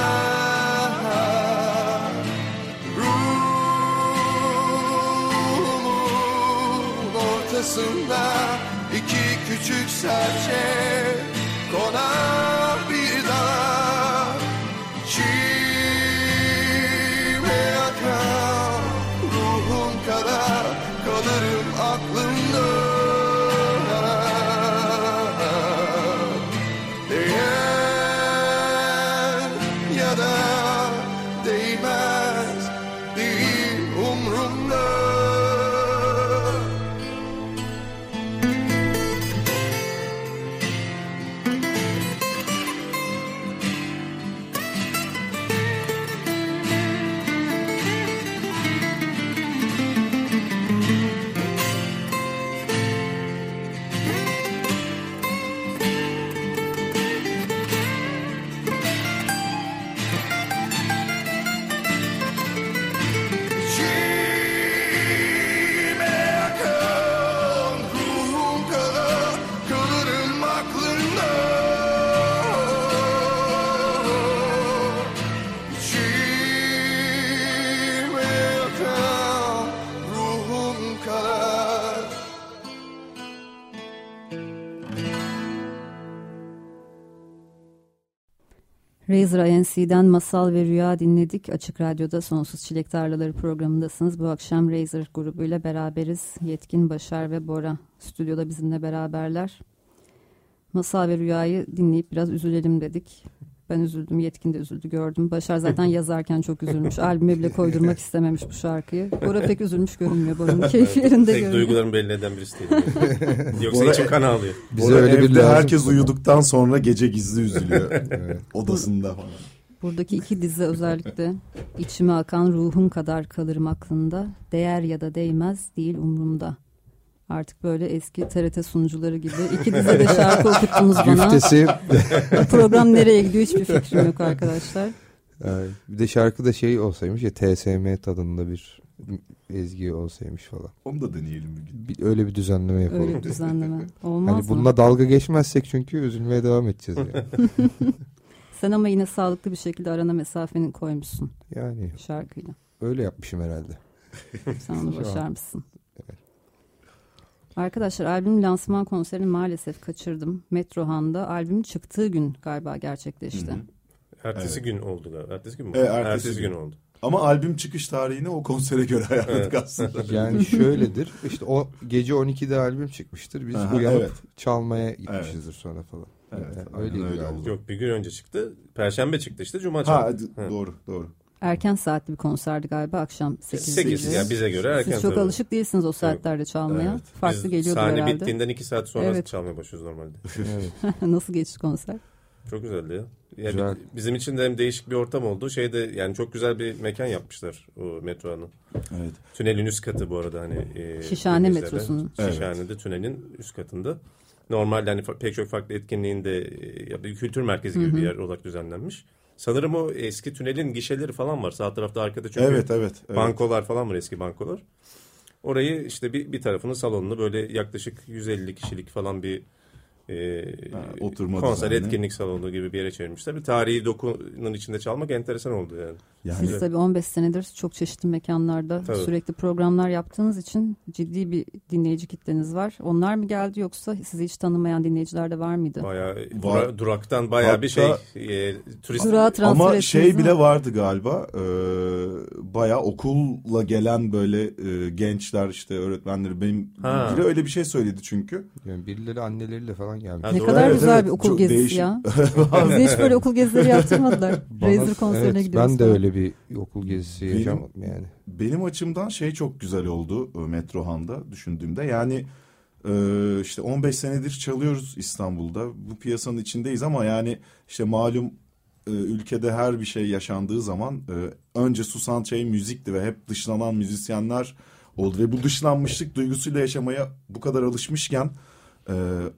İki küçük serçe Razor INC'den Masal ve Rüya dinledik. Açık Radyo'da Sonsuz Çilek Tarlaları programındasınız. Bu akşam Razor grubuyla beraberiz. Yetkin, Başar ve Bora stüdyoda bizimle beraberler. Masal ve Rüya'yı dinleyip biraz üzülelim dedik. Ben üzüldüm, Yetkin de üzüldü gördüm. Başar zaten yazarken çok üzülmüş. Albüme bile koydurmak istememiş bu şarkıyı. Bora pek üzülmüş görünmüyor. Bora'nın keyfi yerinde Tek görünüyor. duygularımı belli eden birisi değil. Yoksa Bora- içim kan ağlıyor. Bize Orada öyle bir herkes uyuduktan sonra gece gizli üzülüyor. Odasında falan. Buradaki iki dizi özellikle içime akan ruhum kadar kalırım aklında. Değer ya da değmez değil umrumda. Artık böyle eski TRT sunucuları gibi iki dizide şarkı okuttunuz bana. Güftesi. Program nereye gidiyor hiçbir fikrim yok arkadaşlar. Bir de şarkıda şey olsaymış ya TSM tadında bir ezgi olsaymış falan. Onu da deneyelim bir gün. Bir, öyle bir düzenleme yapalım. Öyle bir düzenleme. Olmaz Hani mı? bununla dalga geçmezsek çünkü üzülmeye devam edeceğiz yani. Sen ama yine sağlıklı bir şekilde arana mesafeni koymuşsun yani şarkıyla. öyle yapmışım herhalde. Sen onu başarmışsın. Arkadaşlar albüm lansman konserini maalesef kaçırdım. Metrohan'da albüm çıktığı gün galiba gerçekleşti. Hı hı. Ertesi Evet. gün oldu galiba. Ertesi gün mü? Evet, ertesi gün. gün. oldu. Ama albüm çıkış tarihini o konsere göre ayarladık Evet. aslında. Yani şöyledir işte o gece 12'de albüm çıkmıştır. Biz Aha, uyanıp evet. çalmaya gitmişizdir sonra falan. Evet, Yani öyle galiba. oldu. Yok bir gün önce çıktı. Perşembe çıktı işte. Cuma Ha çaldı. d- doğru doğru. Erken saatli bir konserdi galiba akşam 8 8 yani bize göre erken. Siz çok tabii. alışık değilsiniz o saatlerde çalmaya. Evet. Farklı Biz geliyordu sahne herhalde. bittiğinden 2 saat sonra Evet. çalmaya başlıyoruz normalde. Evet. Nasıl geçti konser? Çok güzeldi ya. Yani Güzel. Bizim için de hem değişik bir ortam oldu. Şeyde yani çok güzel bir mekan yapmışlar o metronun. Evet. Tünelin üst katı bu arada hani. E, Şişhane metrosunun. Evet. Şişhane'de tünelin üst katında. Normalde hani pek çok farklı etkinliğinde e, ya bir kültür merkezi gibi bir yer olarak düzenlenmiş. Sanırım o eski tünelin gişeleri falan var. Sağ tarafta arkada çünkü Evet evet. evet. bankolar falan var eski bankolar. Orayı işte bir, bir tarafının salonunu böyle yaklaşık 150 kişilik falan bir e, oturma konser düzenli. etkinlik salonu gibi bir yere çevirmişler. Bir tarihi dokunun içinde çalmak enteresan oldu yani. Yani Siz tabii 15 senedir çok çeşitli mekanlarda Tabii. sürekli programlar yaptığınız için ciddi bir dinleyici kitleniz var. Onlar mı geldi yoksa sizi hiç tanımayan dinleyiciler de var mıydı? Bayağı Var. dura- duraktan bayağı bir şey Hatta- e, turist Durağa transfer Ama şey değil bile mi? vardı galiba. E, bayağı okulla gelen böyle e, gençler işte öğretmenleri benim Ha. biri öyle bir şey söyledi çünkü. Yani birileri anneleriyle falan gelmiş. Ha, Ne doğru. kadar Evet, güzel evet. bir okul Çok gezisi değişik. ya. Bize hiç böyle okul gezileri yaptırmadılar. Razer konserine evet, gidiyoruz. Ben de falan. öyle bir okul gezisi Benim- yaşamadım yani. Benim açımdan şey çok güzel oldu e, Metrohan'da düşündüğümde. Yani e, işte 15 senedir çalıyoruz İstanbul'da. Bu piyasanın içindeyiz ama yani işte malum e, ülkede her bir şey yaşandığı zaman e, önce susan şey müzikti ve hep dışlanan müzisyenler oldu. Ve bu dışlanmışlık duygusuyla yaşamaya bu kadar alışmışken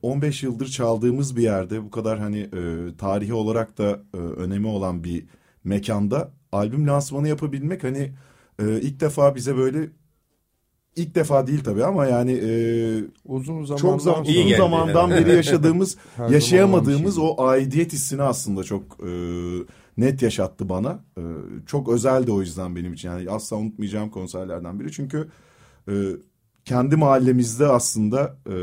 15 yıldır çaldığımız bir yerde bu kadar hani e, tarihi olarak da e, önemi olan bir mekanda albüm lansmanı yapabilmek hani e, ilk defa bize böyle ilk defa değil tabii ama yani e, Uzun zamandan çok zaman İyi uzun geldi zamandan yani. beri yaşadığımız yaşayamadığımız bir o aidiyet hissini aslında çok e, net yaşattı bana. E, çok özeldi o yüzden benim için. Yani asla unutmayacağım konserlerden biri. Çünkü e, kendi mahallemizde aslında e,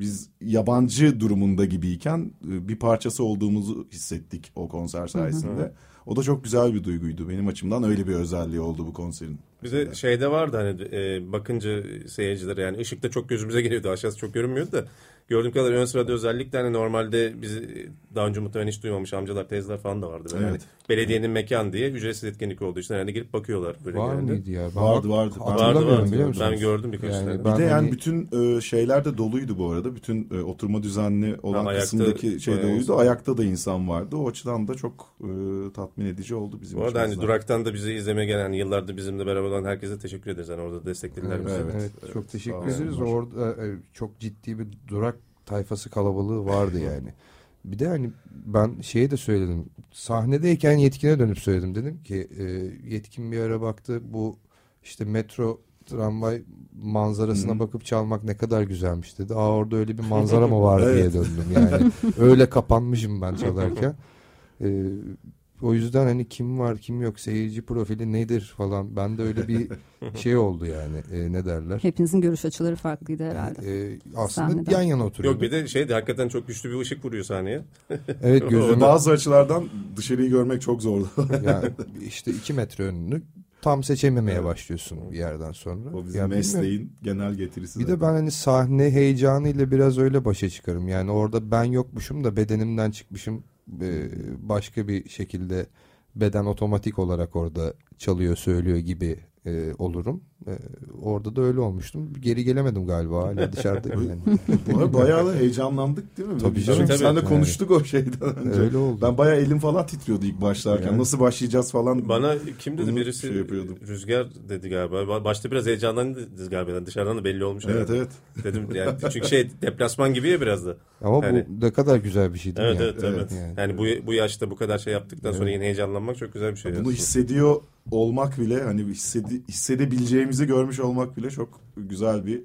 biz yabancı durumunda gibiyken e, bir parçası olduğumuzu hissettik o konser sayesinde. O da çok güzel bir duyguydu. Benim açımdan öyle bir özelliği oldu bu konserin. Bize şeyde vardı hani e, bakınca seyircilere yani ışıkta çok gözümüze geliyordu aşağısı çok görünmüyordu da gördüğüm kadar ön sırada özellikle hani normalde bizi daha önce muhtemelen hiç duymamış amcalar teyzeler falan da vardı. Böyle Evet. hani belediyenin mekan diye ücretsiz etkinlik olduğu için hani girip bakıyorlar. Böyle Var genelde. mıydı ya? Ben Vardı, vardı. Hatırlamıyorum Vardı, vardı. biliyor musunuz? Ben gördüm birkaç Yani tane. Bir de yani hani- bütün e, şeyler de doluydu bu arada. Bütün e, oturma düzenli olan Ha, ayakta kısımdaki şey doluydu. insan. Ayakta da insan vardı. O açıdan da çok e, tatmin edici oldu bizim Bu arada hani duraktan da bizi izlemeye gelen hani yıllardır bizimle beraber olan herkese teşekkür ederiz. Hani orada desteklediler bizi. Evet. Evet, çok teşekkür ederiz. Orada e, çok ciddi bir durak tayfası kalabalığı vardı yani. Bir de hani ben şeye de söyledim. Sahnedeyken yetkine dönüp söyledim. Dedim ki e, yetkin bir ara baktı bu işte metro tramvay manzarasına Hı. bakıp çalmak ne kadar güzelmiş dedi. Aa orada öyle bir manzara mı var diye Evet. döndüm yani. öyle kapanmışım ben çalarken. E, o yüzden hani kim var kim yok seyirci profili nedir falan. Ben de öyle bir şey oldu yani e, ne derler. Hepinizin görüş açıları farklıydı herhalde. E, aslında Sahneden. yan yana oturuyordu. Yok bir de şeydi hakikaten çok güçlü bir ışık vuruyor sahneye. Evet gözümü Bazı açılardan dışarıyı görmek çok zordu. yani işte iki metre önünü tam seçememeye başlıyorsun bir yerden sonra. o bizim Ya bilmiyorum. mesleğin genel getirisi. Bir de zaten. ben hani sahne heyecanıyla biraz öyle başa çıkarım. Yani orada ben yokmuşum da bedenimden çıkmışım e, başka bir şekilde beden otomatik olarak orada çalıyor söylüyor gibi e, olurum. E, orada da öyle olmuştum. Geri gelemedim galiba hala dışarıdayım yani. Bu arada bayağı da heyecanlandık değil mi? Tabii Çünkü canım. Tabii, Senle tabii. konuştuk o şeyden önce. Öyle oldu. Ben bayağı elim falan titriyordu ilk başlarken. Yani. Nasıl başlayacağız falan. Bana kim dedi Bunu birisi şey yapıyordum. Rüzgar dedi galiba. Ba- Başta biraz heyecanlandı galiba. Dışarıdan da belli olmuş. Evet herhalde. evet. Dedim yani çünkü şey deplasman gibi ya biraz da. Ama Yani- bu ne kadar güzel bir şey değil Evet mi? evet evet. Yani. Yani bu bu yaşta bu kadar şey yaptıktan sonra yine heyecanlanmak çok güzel bir şey. Bunu hissediyor olmak bile hani hissedi, hissedebileceğimizi görmüş olmak bile çok güzel bir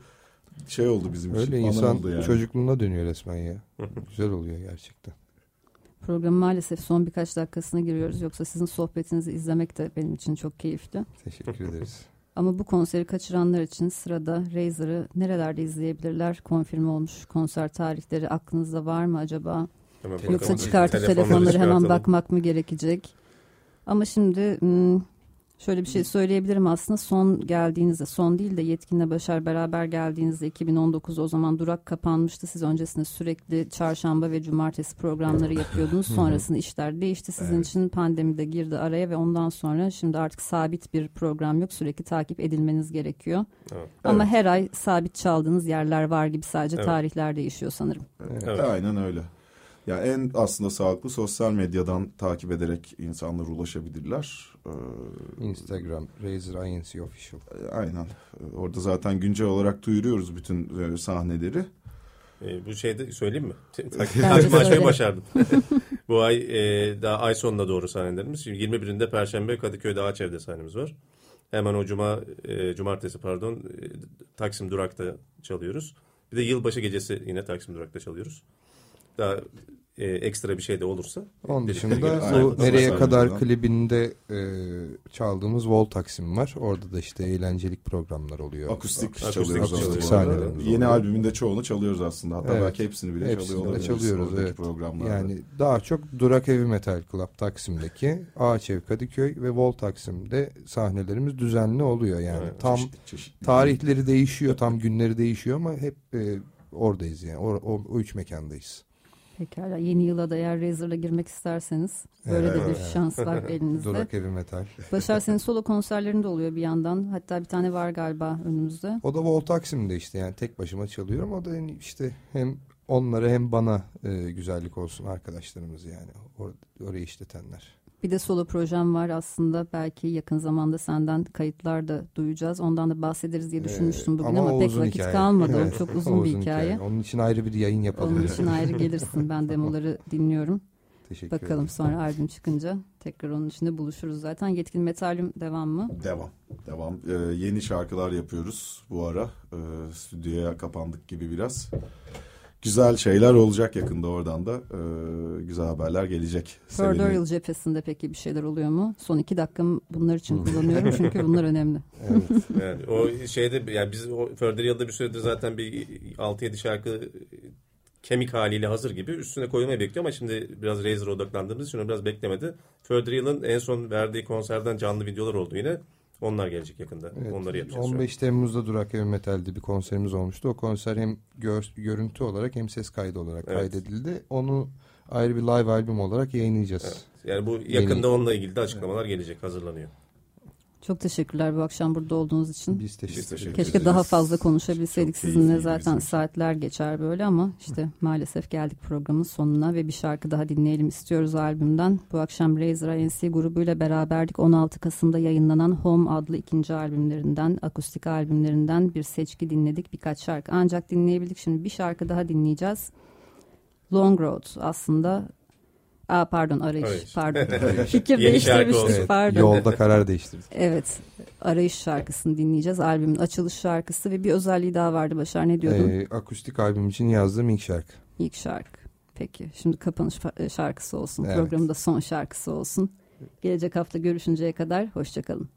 şey oldu bizim için. Öyle insan oldu yani. çocukluğuna dönüyor resmen ya. Güzel oluyor gerçekten. Programın maalesef son birkaç dakikasına giriyoruz. Yoksa sizin sohbetinizi izlemek de benim için çok keyifli. Teşekkür ederiz. Ama bu konseri kaçıranlar için sırada Razor'ı nerelerde izleyebilirler? Konfirme olmuş konser tarihleri aklınızda var mı acaba? Hemen Yoksa çıkartıp Telefonları telefonları hemen bakmak mı gerekecek? Ama şimdi hmm, şöyle bir şey söyleyebilirim aslında son geldiğinizde son değil de Yetkin'le Başar beraber geldiğinizde 2019 o zaman durak kapanmıştı. Siz öncesinde sürekli çarşamba ve cumartesi programları yapıyordunuz. Sonrasında işler değişti. Sizin Evet. için pandemi de girdi araya ve ondan sonra şimdi artık sabit bir program yok. Sürekli takip edilmeniz gerekiyor. Evet. Ama her ay sabit çaldığınız yerler var gibi sadece Evet. tarihler değişiyor sanırım. Evet. Aynen öyle. Ya en aslında sağlıklı sosyal medyadan takip ederek insanlara ulaşabilirler. Ee, Instagram Razer INC Official. aynen. Ee, Orada zaten güncel olarak duyuruyoruz bütün e, sahneleri. Ee, bu şeyde söyleyeyim mi? Takvim açmayı başardım. bu ay e, daha ay sonuna doğru sahnelerimiz. Şimdi 21'inde Perşembe Kadıköy'de Ağaçev'de sahnemiz var. Hemen o cuma, e, cumartesi pardon e, Taksim Durak'ta çalıyoruz. Bir de yılbaşı gecesi yine Taksim Durak'ta çalıyoruz. daha e, ekstra bir şey de olursa. Onun dışında bu nereye kadar falan. klibinde e, çaldığımız Vol Taksim var. Orada da işte eğlencelik programlar oluyor. Akustik, Akustik çalıyoruz akustik sahnelerimiz Yeni oluyor. albümün de çoğunu çalıyoruz aslında. Hatta Evet. belki hepsini bile Hepsini çalıyor olabiliriz çalıyoruz evet. programlarda. Yani daha çok Durak Heavy Metal Club Taksim'deki Ağaçev Kadıköy ve Vol Taksim'de sahnelerimiz düzenli oluyor yani. Evet, Tam Çeşitli- çeşitli. tarihleri değişiyor, tam günleri değişiyor ama hep e, oradayız yani. O, o, o üç mekandayız. Pekala yeni yıla da eğer Razor'la girmek isterseniz böyle de bir Evet. şans var elinizde. Durak Heavy Metal. Başar senin solo konserlerin de oluyor bir yandan. Hatta bir tane var galiba önümüzde. O da Vol Taksim'de işte yani tek başıma çalıyorum. O da yani işte hem onlara hem bana e, güzellik olsun arkadaşlarımız yani or- orayı işletenler. Bir de solo projem var aslında. Belki yakın zamanda senden kayıtlar da duyacağız. Ondan da bahsederiz diye düşünmüştüm bugün ama, o pek uzun vakit hikaye. kalmadı. Evet, O çok o uzun bir hikaye. Onun için ayrı bir yayın yapalım. Onun için ayrı gelirsin. Ben demoları dinliyorum. Teşekkür Bakalım ederim. sonra albüm çıkınca tekrar onun içinde buluşuruz zaten. Yetkin Metalyum devam mı? Devam. Devam. Ee, yeni şarkılar yapıyoruz bu ara. Ee, stüdyoya kapandık gibi biraz. Güzel şeyler olacak yakında oradan da. Ee, güzel haberler gelecek. Further cephesinde peki bir şeyler oluyor mu? Son iki dakikam bunlar için kullanıyorum çünkü bunlar önemli. Evet. Yani o şeyde yani biz o Further Yıl'da bir süredir zaten bir 6-7 şarkı kemik haliyle hazır gibi üstüne koymayı bekliyor ama şimdi biraz Razor'a odaklandığımız için o biraz beklemedi. Further Yıl'ın en son verdiği konserden canlı videolar oldu yine. Onlar gelecek yakında. Evet, Onları yapacağız. şu an. 15 Temmuz'da Durak Heavy Metal'de bir konserimiz olmuştu. O konser hem gör- görüntü olarak hem ses kaydı olarak Evet. kaydedildi. Onu ayrı bir live albüm olarak yayınlayacağız. Evet. Yani bu yakında onunla ilgili de açıklamalar gelecek, hazırlanıyor. Çok teşekkürler bu akşam burada olduğunuz için. Biz teşekkür, Biz teşekkür ederiz. Keşke daha fazla konuşabilseydik Çok sizinle zaten bizim saatler geçer böyle ama işte maalesef geldik programın sonuna ve bir şarkı daha dinleyelim istiyoruz albümden. Bu akşam Razor ANC grubuyla beraberdik 16 Kasım'da yayınlanan Home adlı ikinci albümlerinden akustik albümlerinden bir seçki dinledik birkaç şarkı ancak dinleyebildik şimdi bir şarkı daha dinleyeceğiz. Long Road aslında Aa, pardon arayış, Arayış. pardon fikir Yeni değiştirmiştik. Evet, pardon. yolda karar değiştirdik. Evet. Arayış şarkısını dinleyeceğiz. Albümün açılış şarkısı ve bir özelliği daha vardı Başar. Ne diyordun? Ee, akustik albüm için yazdığım ilk şarkı. İlk şarkı. Peki. Şimdi kapanış şarkısı olsun. Evet. Programın da son şarkısı olsun. Gelecek hafta görüşünceye kadar hoşçakalın.